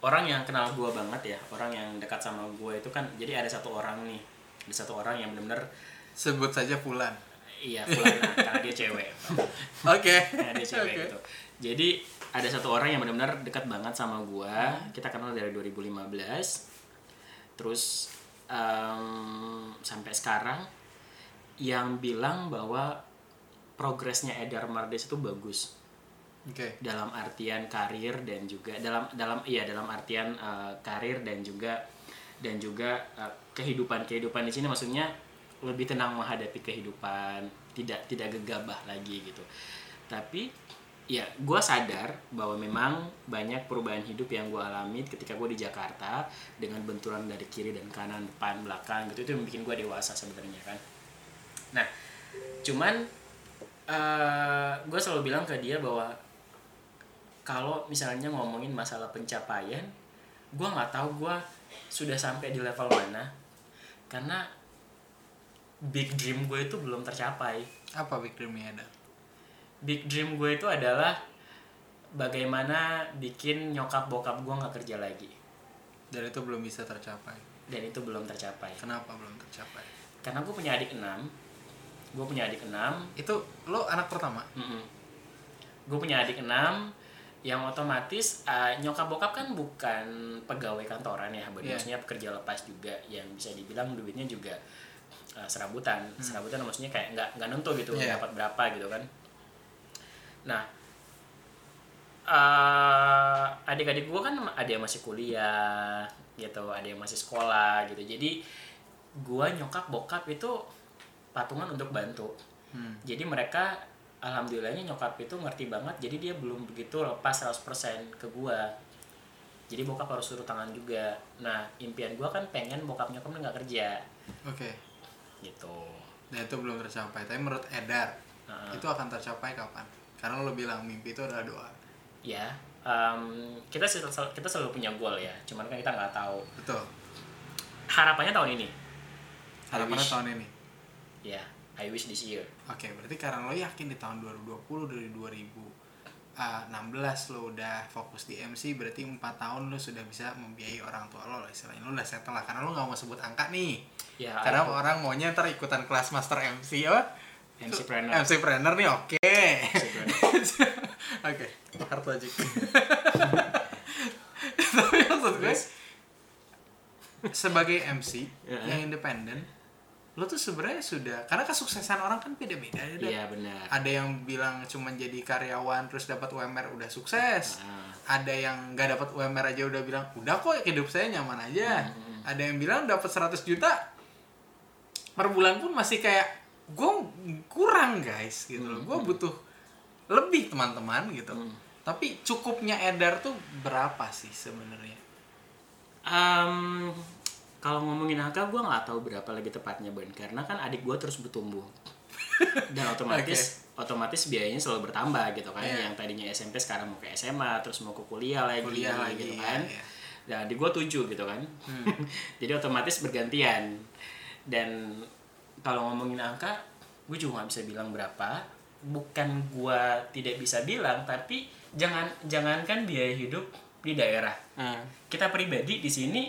Orang yang kenal gua banget ya, orang yang dekat sama gua itu kan jadi ada satu orang nih. Ada satu orang yang benar-benar sebut saja Fulan iya, Fulana, karena dia cewek. oke Karena dia cewek Oke. gitu. Jadi ada satu orang yang benar-benar dekat banget sama gua. Kita kenal dari 2015. Terus em, sampai sekarang yang bilang bahwa progresnya Edar Mardes itu bagus oke dalam artian karir dan juga dalam dalam iya dalam artian eh, karir dan juga dan juga eh, kehidupan kehidupan di sini maksudnya lebih tenang menghadapi kehidupan tidak tidak gegabah lagi gitu. Tapi ya gue sadar bahwa memang banyak perubahan hidup yang gue alami ketika gue di Jakarta dengan benturan dari kiri dan kanan depan belakang gitu. Itu yang bikin gue dewasa sebenarnya kan. Nah cuman gue selalu bilang ke dia bahwa kalau misalnya ngomongin masalah pencapaian gue nggak tahu gue sudah sampai di level mana. Karena big dream gue itu belum tercapai Apa big dreamnya ada? big dream gue itu adalah bagaimana bikin nyokap bokap gue nggak kerja lagi Dan itu belum bisa tercapai. dan itu belum tercapai Kenapa belum tercapai? karena gue punya adik enam gue punya adik enam Itu lo anak pertama? gue punya adik enam yang otomatis uh, nyokap bokap kan bukan pegawai kantoran ya Iya. maksudnya pekerja lepas juga yang bisa dibilang duitnya juga uh, serabutan serabutan maksudnya kayak nggak nggak nentu gitu Hmm. Iya. dapat berapa gitu kan nah uh, adik-adik gue kan ada yang masih kuliah gitu ada yang masih sekolah gitu jadi gue nyokap bokap itu patungan untuk bantu Hmm. jadi mereka alhamdulillahnya nyokap itu ngerti banget jadi dia belum begitu lepas 100% ke gua jadi bokap harus suruh tangan juga nah impian gua kan pengen bokap nyokap nggak kerja Oke. Gitu Dan itu belum tercapai. Tapi menurut Edar, Heeh. itu akan tercapai kapan? Karena lo bilang mimpi itu adalah doa. ya em, kita sel- kita selalu punya goal ya cuman kan kita nggak tahu Betul. harapannya tahun ini Harapannya tahun ini. ya I wish this year Oke, berarti karena lo yakin di tahun 2020 dari 2016 lo udah fokus di MC, berarti 4 tahun lo sudah bisa membiayai orang tua lo lah istilahnya. Lo udah settle lah, karena lo nggak mau sebut angka nih. Ya Karena I- orang maunya ntar ikutan kelas master MC apa? MC Planner. MC Planner nih, oke. Oke, hard logic. Tapi maksud gue, sebagai MC Ya. yang independen, lo tuh sebenarnya sudah karena kesuksesan orang kan beda-beda ya. Iya benar Ada yang bilang cuma jadi karyawan terus dapat UMR udah sukses. Ah. Ada yang nggak dapat UMR aja udah bilang udah kok hidup saya nyaman aja. Hmm. Ada yang bilang dapat 100 juta per bulan pun masih kayak gue kurang guys gitu loh. Gue butuh lebih teman-teman gitu. Hmm. Tapi cukupnya Edar tuh berapa sih sebenarnya? Em, kalau ngomongin angka gue nggak tahu berapa lagi tepatnya Ben karena kan adik gue terus bertumbuh dan otomatis otomatis biayanya selalu bertambah gitu kan Iya. yang tadinya SMP sekarang mau ke SMA terus mau ke kuliah lagi Kuliah lagi, gitu iya, kan iya. dan adik gue tujuh gitu kan jadi otomatis bergantian dan kalau ngomongin angka gue juga nggak bisa bilang berapa. Bukan gue tidak bisa bilang tapi jangan jangankan biaya hidup di daerah. Kita pribadi di sini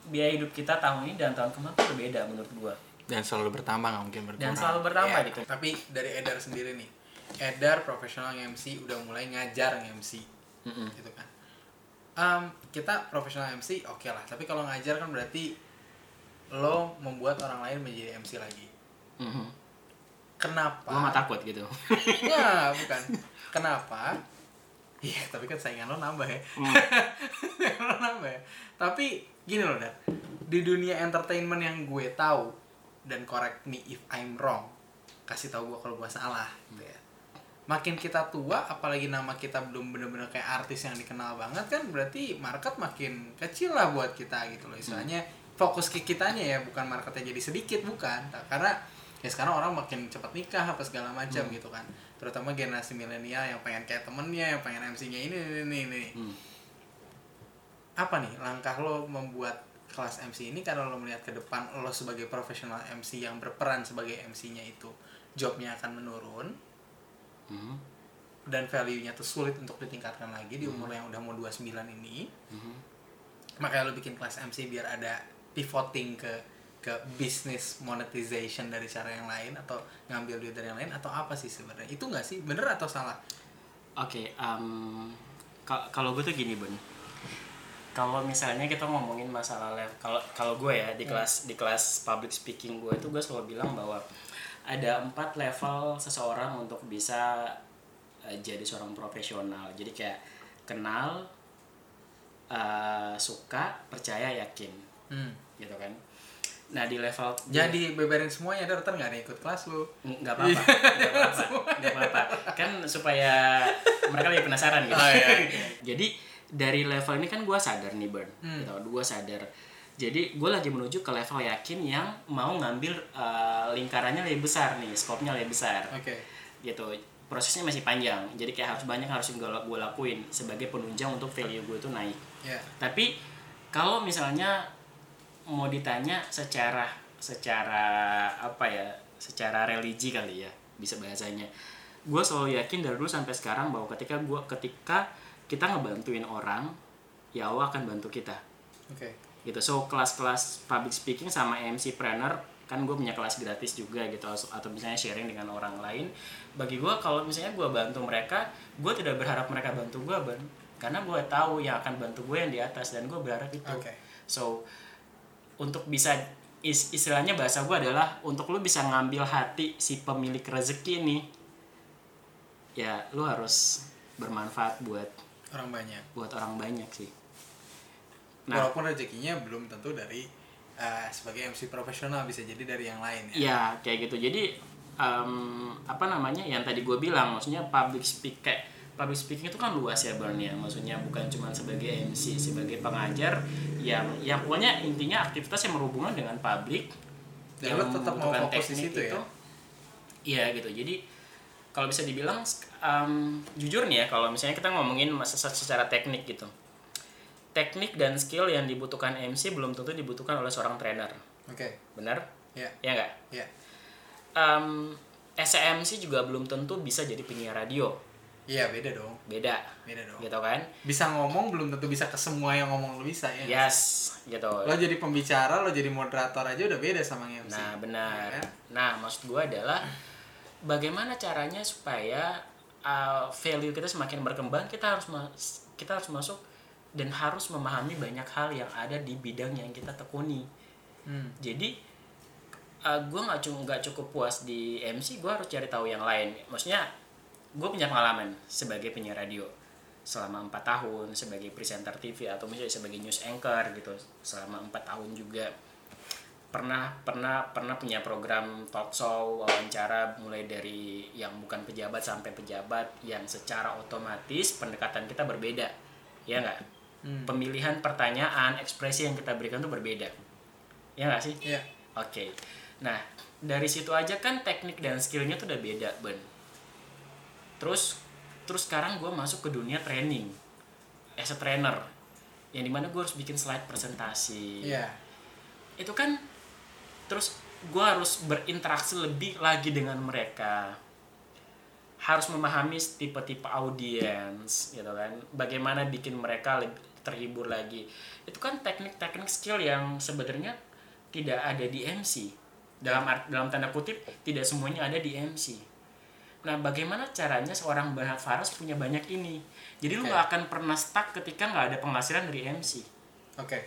biaya hidup kita tahun ini dan tahun kemarin berbeda menurut gua. Dan selalu bertambah nggak mungkin berkurang. Dan selalu bertambah Iya, gitu. tapi dari Edar sendiri nih Edar profesional MC udah mulai ngajar MC gitu kan. Em, kita profesional MC oke lah. Tapi kalau ngajar kan berarti lo membuat orang lain menjadi MC lagi. Kenapa? Gua nggak takut gitu. ya bukan. Kenapa? Iya tapi kan saingan lo nambah ya. Saingan lo nambah ya. Tapi gini loh Dar di dunia entertainment yang gue tahu dan correct me if I'm wrong kasih tahu gue kalau gue salah gitu ya. Makin kita tua apalagi nama kita belum bener-bener kayak artis yang dikenal banget kan berarti market makin kecil lah buat kita gitu loh. Istilahnya fokus ke kitanya ya bukan marketnya jadi sedikit bukan karena ya sekarang orang makin cepat nikah apa segala macam gitu kan terutama generasi milenial yang pengen kayak temennya yang pengen MC-nya ini ini ini, ini. Hmm. apa nih langkah lo membuat kelas MC ini karena lo melihat ke depan lo sebagai profesional MC yang berperan sebagai MC-nya itu jobnya akan menurun Mhm. dan value-nya tuh sulit untuk ditingkatkan lagi di umur yang udah mau 29 ini Mhm. makanya lo bikin kelas MC biar ada pivoting ke ke business monetization dari cara yang lain atau ngambil duit dari yang lain atau apa sih sebenarnya itu nggak sih bener atau salah Oke, em, ka- kalau gue tuh gini bun. Kalau misalnya kita ngomongin masalah level, kalau kalau gue ya di kelas di kelas public speaking gue itu gue selalu bilang bahwa ada empat level seseorang untuk bisa eh, jadi seorang profesional. Jadi kayak kenal, eh, suka, percaya, yakin, hmm. Gitu kan. Nah di level jadi beberin semuanya ada ntar nggak ada ikut kelas lo nggak apa-apa nggak apa-apa nggak apa-apa. Kan supaya mereka lebih penasaran gitu. Oh, iya. jadi dari level ini kan gue sadar nih Burn Hmm. gitu gue sadar. Jadi gue lagi menuju ke level yakin yang mau ngambil uh, lingkarannya lebih besar nih skopnya lebih besar. Oke. Gitu prosesnya masih panjang. Jadi kayak harus banyak harus gue gue lakuin sebagai penunjang untuk value gue itu naik. Ya tapi kalau misalnya mau ditanya secara secara apa ya secara religi kali ya bisa bahasanya. Gue selalu yakin dari dulu sampai sekarang bahwa ketika gua ketika kita ngebantuin orang ya Allah akan bantu kita. Oke. Gitu. So kelas-kelas public speaking sama MC planner kan gue punya kelas gratis juga gitu atau misalnya sharing dengan orang lain. Bagi gue kalau misalnya gue bantu mereka gue tidak berharap mereka bantu gue ban karena gue tahu yang akan bantu gue yang di atas dan gue berharap itu. Oke. so untuk bisa is- istilahnya bahasa gue adalah untuk lu bisa ngambil hati si pemilik rezeki nih ya lu harus bermanfaat buat orang banyak. buat orang banyak sih. Nah. Walaupun rezekinya belum tentu dari eh, sebagai MC profesional bisa jadi dari yang lain ya. Ya kayak gitu. Jadi em, apa namanya yang tadi gue bilang, maksudnya public speak kayak public speaking itu kan luas ya Bang ya. Maksudnya bukan cuma sebagai MC, sebagai pengajar yang yang pokoknya intinya aktivitas yang berhubungan dengan publik. Dan yang tetap mau fokus di situ ya? Iya gitu. Jadi kalau bisa dibilang em, jujur nih ya kalau misalnya kita ngomongin masa secara teknik gitu. Teknik dan skill yang dibutuhkan MC belum tentu dibutuhkan oleh seorang trainer. oke Benar? ya Ya nggak? ya um, SMC juga belum tentu bisa jadi penyiar radio iya beda dong. Beda. Beda dong. Gitu kan? Bisa ngomong belum tentu bisa ke semua yang ngomong lo bisa ya. Yes gitu. Lo jadi pembicara lo jadi moderator aja udah beda sama yang MC nah benar. Ya kan? nah maksud gue adalah bagaimana caranya supaya uh, value kita semakin berkembang kita harus kita harus masuk dan harus memahami banyak hal yang ada di bidang yang kita tekuni. Hmm. jadi gue nggak cuma nggak cukup puas di MC gue harus cari tahu yang lain. Maksudnya gue punya pengalaman sebagai penyiar radio selama empat tahun sebagai presenter TV atau misalnya sebagai news anchor gitu selama empat tahun juga pernah pernah pernah punya program talk show wawancara mulai dari yang bukan pejabat sampai pejabat yang secara otomatis pendekatan kita berbeda ya nggak Hmm. pemilihan pertanyaan ekspresi yang kita berikan tuh berbeda ya nggak sih Iya. Oke. Nah, dari situ aja kan teknik dan skillnya tuh udah beda, Ben. Terus, terus sekarang gue masuk ke dunia training. As a trainer. Yang di mana gue harus bikin slide presentasi. Iya. Itu kan, terus gue harus berinteraksi lebih lagi dengan mereka. Harus memahami tipe-tipe audiens, gitu kan. Bagaimana bikin mereka lebih terhibur lagi. Itu kan teknik-teknik skill yang sebenarnya tidak ada di MC. Dalam art- dalam tanda kutip tidak semuanya ada di MC. Nah, bagaimana caranya seorang Bernard Faras punya banyak ini? Jadi lu Oke. nggak akan pernah stuck ketika nggak ada penghasilan dari MC. Oke.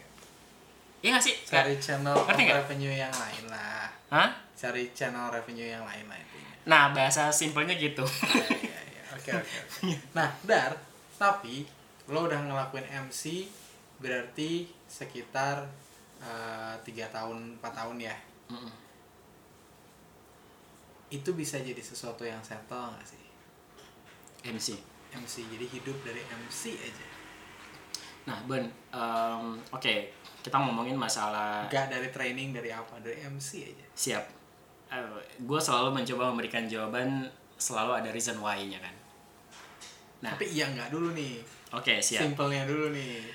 Iya nggak sih? Cari channel Ngerti nggak? revenue yang lain lah. Hah? Cari channel revenue yang lain lah intinya. Nah, bahasa simpelnya gitu. Iya, iya, iya. Oke, oke. Nah, Dar, tapi lo udah ngelakuin MC berarti sekitar eh, tiga tahun, 4 tahun ya. Mm-mm. Itu bisa jadi sesuatu yang settle nggak sih? MC. MC, jadi hidup dari MC aja. Nah, Ben, em, oke, kita ngomongin masalah Gak dari training, dari apa? Dari MC aja. siap. gue selalu mencoba memberikan jawaban selalu ada reason why-nya kan. Nah, Tapi iya nggak dulu nih. oke siap. Simpelnya dulu nih.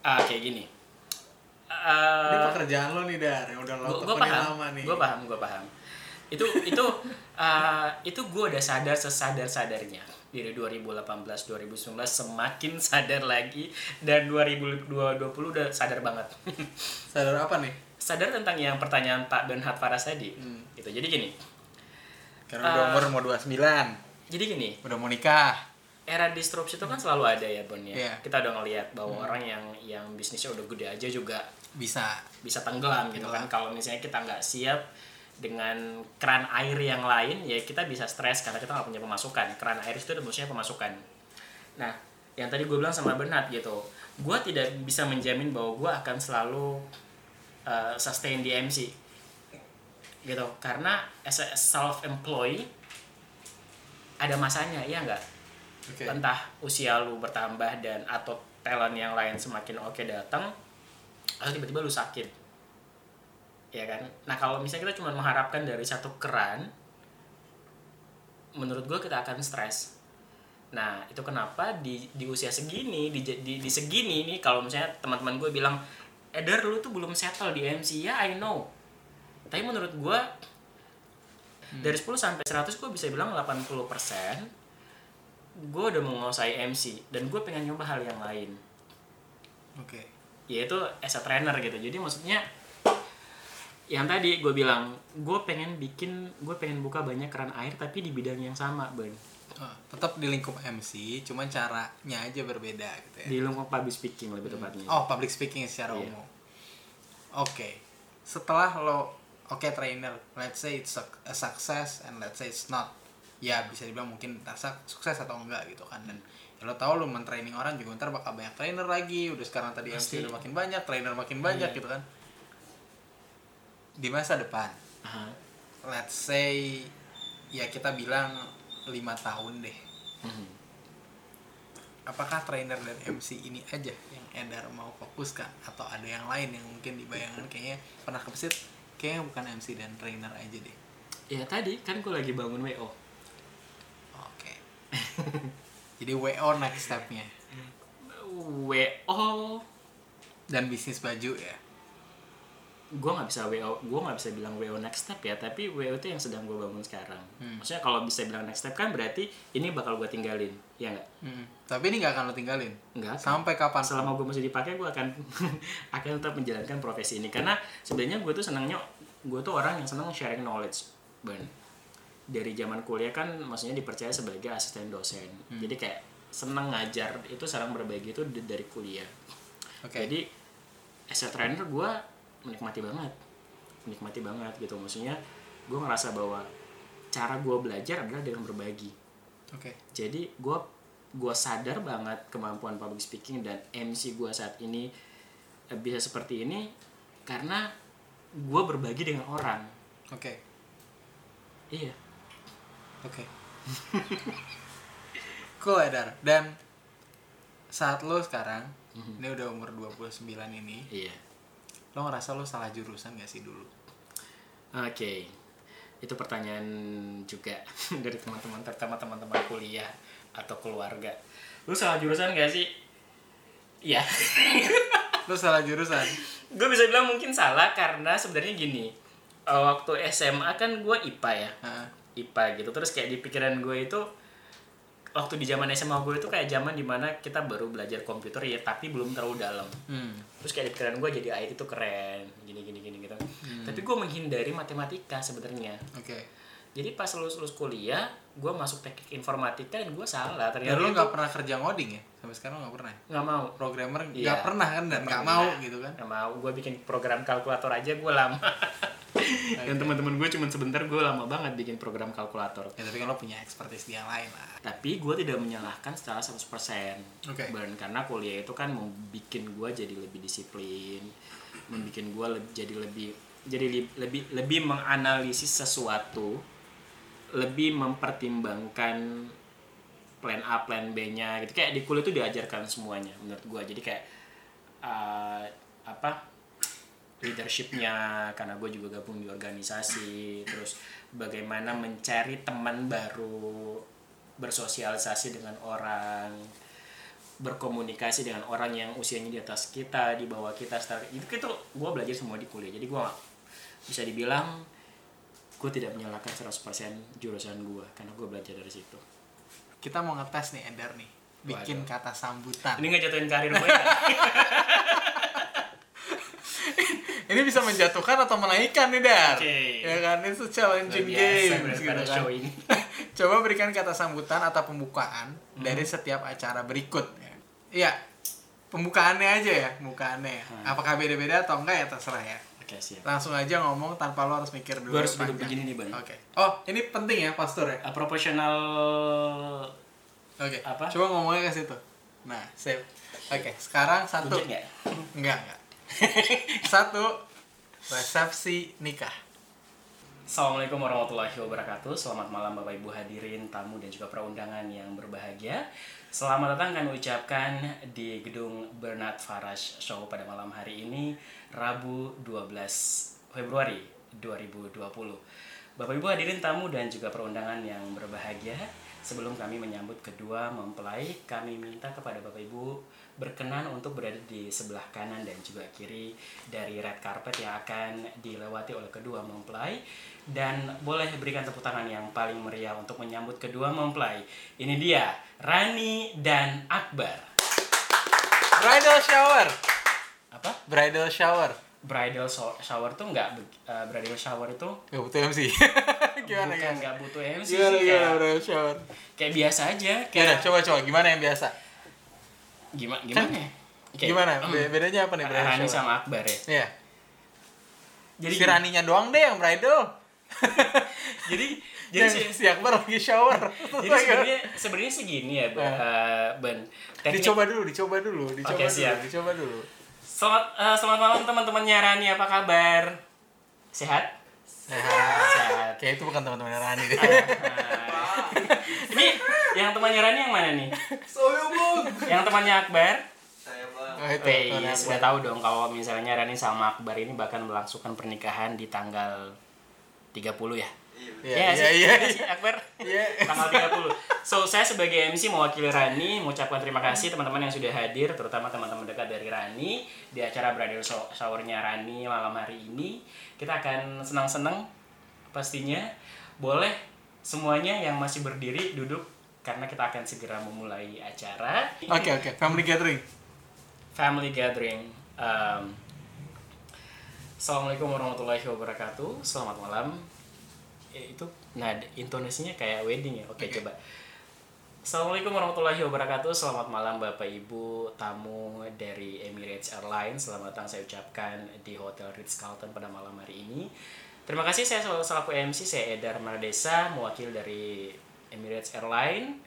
Ah, kayak gini. Ini Eh, pekerjaan lo nih, Dar. Yang udah lo paham lama nih. gue paham gue paham itu itu uh, itu gue udah sadar sesadar sadarnya dari 2018 2019 semakin sadar lagi dan 2020 udah sadar banget Sadar apa nih? sadar tentang yang pertanyaan Pak Benhard Faras tadi Hmm. gitu jadi gini Karena udah Eh, umur mau 29. jadi gini Udah mau nikah. era disrupsi itu kan selalu ada ya Bon ya Iya. kita udah ngelihat bahwa orang yang yang bisnisnya udah gede aja juga Bisa. bisa tenggelam gitu kan Tenggelam. kalau misalnya kita nggak siap dengan keran air yang lain ya kita bisa stres karena kita nggak punya pemasukan. Keran air itu maksudnya pemasukan. Nah yang tadi gue bilang sama Bernard gitu gue tidak bisa menjamin bahwa gue akan selalu uh, sustain di MC gitu karena as a self employee ada masanya ya nggak? Oke. entah usia lu bertambah dan atau talent yang lain semakin oke datang atau tiba-tiba lu sakit ya kan? Nah kalau misalnya kita cuma mengharapkan dari satu keran menurut gue kita akan stres. Nah itu kenapa di di usia segini di di, di segini nih kalau misalnya teman-teman gue bilang Eder lu tuh belum settle di MC ya I know. Tapi menurut gue dari 10 sampai 100 gue bisa bilang 80% gue udah menguasai MC dan gue pengen nyoba hal yang lain. Oke. yaitu as a trainer gitu. Jadi maksudnya yang tadi gue bilang gue pengen bikin gue pengen buka banyak keran air tapi di bidang yang sama Ben Oh, tetap di lingkup MC, cuman caranya aja berbeda gitu ya. di lingkup public speaking lebih tepatnya Oh, public speaking secara Iya. umum. Oke. Setelah lo oke trainer, let's say it's a, a success and let's say it's not. Ya bisa dibilang mungkin rasa sukses atau enggak gitu kan dan ya lo tahu lo mentraining orang juga ntar bakal banyak trainer lagi udah sekarang tadi. MC udah makin banyak trainer makin banyak Iya. gitu kan di masa depan. Aha. let's say ya kita bilang lima tahun deh. Mhm. apakah trainer dan MC ini aja yang Edar mau fokuskan atau ada yang lain yang mungkin dibayangkan? Kayaknya pernah kebesit kayaknya bukan MC dan trainer aja deh. Ya tadi kan gue lagi bangun WO oke. Jadi WO next stepnya. WO dan bisnis baju ya gue nggak bisa WO gue nggak bisa bilang WO next step ya tapi WO itu yang sedang gue bangun sekarang. Hmm. maksudnya kalau bisa bilang next step kan berarti ini bakal gue tinggalin ya nggak? Hmm. tapi ini nggak akan lo tinggalin? Nggak sampai kapan? Selama gue masih dipakai gue akan akan tetap menjalankan profesi ini. Karena sebenarnya gue tuh senangnya gue tuh orang yang senang sharing knowledge ban dari zaman kuliah kan maksudnya dipercaya sebagai asisten dosen. Jadi kayak senang ngajar itu sarang berbagi itu dari kuliah. Oke. Jadi as a trainer gue menikmati banget. Menikmati banget gitu. Maksudnya gue ngerasa bahwa cara gue belajar adalah dengan berbagi. Oke. Jadi gue gue sadar banget kemampuan public speaking dan MC gue saat ini eh, bisa seperti ini karena gue berbagi dengan orang. Oke. Iya. Oke. Cool Edar. Dan saat lo sekarang ini udah umur 29 ini. Iya lo ngerasa lo salah jurusan gak sih dulu? Oke itu pertanyaan juga dari teman-teman terutama teman-teman kuliah atau keluarga. Lu salah jurusan gak sih? Iya. Lo salah jurusan? Gue bisa bilang mungkin salah karena sebenarnya gini eh, waktu SMA kan gue IPA ya. Heeh. IPA gitu. Terus kayak di pikiran gue itu waktu di zaman SMA gue itu kayak zaman di mana kita baru belajar komputer ya tapi belum terlalu dalam. Hmm. terus kayak di pikiran gue jadi IT itu keren gini gini gini gitu. Tapi gue menghindari matematika sebenarnya. Oke. Jadi pas lulus lulus kuliah gue masuk teknik informatika dan gue salah dan ternyata lo itu nggak pernah kerja ngoding ya? Sampai sekarang nggak pernah ya? nggak mau. Programmer nggak Iya. pernah kan dan nggak mau gitu kan? Nggak mau. Gue bikin program kalkulator aja gue lama dan teman-teman gue cuma sebentar gue lama banget bikin program kalkulator. Ya tapi kan lo punya expertise di yang lain lah. Tapi gue tidak menyalahkan secara 100% Oke. Ban, karena kuliah itu kan membuat gue jadi lebih disiplin membuat gue le- jadi lebih jadi li- lebih lebih menganalisis sesuatu lebih mempertimbangkan plan A plan B nya gitu. Kayak di kuliah itu diajarkan semuanya menurut gue. Jadi kayak uh, apa leadershipnya karena gue juga gabung di organisasi terus bagaimana mencari teman baru bersosialisasi dengan orang berkomunikasi dengan orang yang usianya di atas kita di bawah kita setelah itu itu gue belajar semua di kuliah jadi gue bisa dibilang gue tidak menyalahkan 100% jurusan gue karena gue belajar dari situ kita mau ngetes nih Edar nih bikin Waduh. kata sambutan ini ngejatuhin karir gue ya? ini bisa menjatuhkan atau menaikkan nih Dar. Oke. ya kan? Itu challenging berarti gitu kan. ini. coba berikan kata sambutan atau pembukaan Hmm. dari setiap acara berikut ya. Iya pembukaannya aja ya pembukaannya ya. Hmm. apakah beda-beda atau enggak ya terserah ya. Oke siap. Langsung aja ngomong tanpa lo harus mikir dulu gue harus duduk begini nih bang. Oke. Oh ini penting ya postur ya. Uh, proporsional oke. Apa? coba ngomongnya ke situ. Nah sip. Oke sekarang satu. Enggak enggak satu resepsi nikah. Assalamualaikum warahmatullahi wabarakatuh. Selamat malam Bapak Ibu hadirin, tamu dan juga perundangan yang berbahagia. Selamat datang kami ucapkan di gedung Bernard Farash Show pada malam hari ini Rabu 12 Februari 2020 Bapak Ibu hadirin tamu dan juga perundangan yang berbahagia, sebelum kami menyambut kedua mempelai, kami minta kepada Bapak Ibu berkenan untuk berada di sebelah kanan dan juga kiri dari red carpet yang akan dilewati oleh kedua mempelai dan boleh berikan tepuk tangan yang paling meriah untuk menyambut kedua mempelai. Ini dia Rani dan Akbar. Bridal shower. Apa? Bridal shower. Bridal so- shower tuh nggak uh, bridal shower itu Gak butuh MC. gimana bukan gimana? nggak butuh MC Gimana sih gimana kayak, bridal shower? kayak biasa aja Gimana? kayak Coba coba gimana yang biasa? Gimana gimana ya? Kayak, Gimana? Be- Bedanya apa nih bridal Rani shower? sama Akbar ya Iya. jadi Si Raninya doang deh yang bridal. jadi jadi Yang sih si Akbar lagi shower. jadi sebenarnya sebenarnya sih gini ya Ben, Nah. Eh, ben teknik dicoba dulu, dicoba dulu, dicoba Oke, dulu, siap. dicoba dulu. selamat eh, selamat malam teman-temannya Rani apa kabar sehat Sehat. sehat Kayak itu bukan teman-teman Rani deh. Ini yang temannya Rani yang mana nih Saya bang. yang temannya Akbar Saya bang. Oh, itu. Wih, teman sudah tahu dong kalau misalnya Rani sama Akbar ini bahkan melangsungkan pernikahan di tanggal 30 ya. Iya. Iya, iya, iya. sih, Akbar. Iya. Tanggal 30. So, saya sebagai MC mewakili Rani mengucapkan terima kasih teman-teman yang sudah hadir, terutama teman-teman dekat dari Rani di acara bridal show- showernya Rani malam hari ini. Kita akan senang-senang pastinya. Boleh semuanya yang masih berdiri duduk karena kita akan segera memulai acara. Oke, oke. Family gathering. family gathering. Um, Assalamualaikum warahmatullahi wabarakatuh. Selamat malam. Eh, itu nah intonasinya kayak wedding ya. Oke, Oke. coba. Assalamualaikum warahmatullahi wabarakatuh. Selamat malam Bapak Ibu tamu dari Emirates Airlines. Selamat datang saya ucapkan di Hotel Ritz Carlton pada malam hari ini. Terima kasih saya selaku MC saya Edar Mardesa mewakili dari Emirates Airlines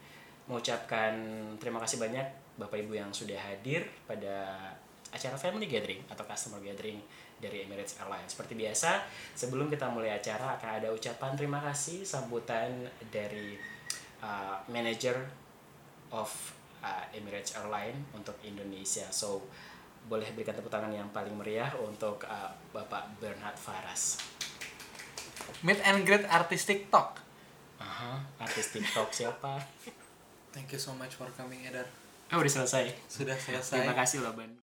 mengucapkan terima kasih banyak Bapak Ibu yang sudah hadir pada acara family gathering atau customer gathering dari Emirates Airlines. Seperti biasa, sebelum kita mulai acara akan ada ucapan terima kasih sambutan dari uh, manager of uh, Emirates Airlines untuk Indonesia. So, boleh berikan tepuk tangan yang paling meriah untuk uh, Bapak Bernard Faras. Meet and greet artis TikTok. Aha, artis TikTok siapa? Thank you so much for coming, Edar. Oh, udah selesai. Sudah selesai. Terima kasih loh, Ban.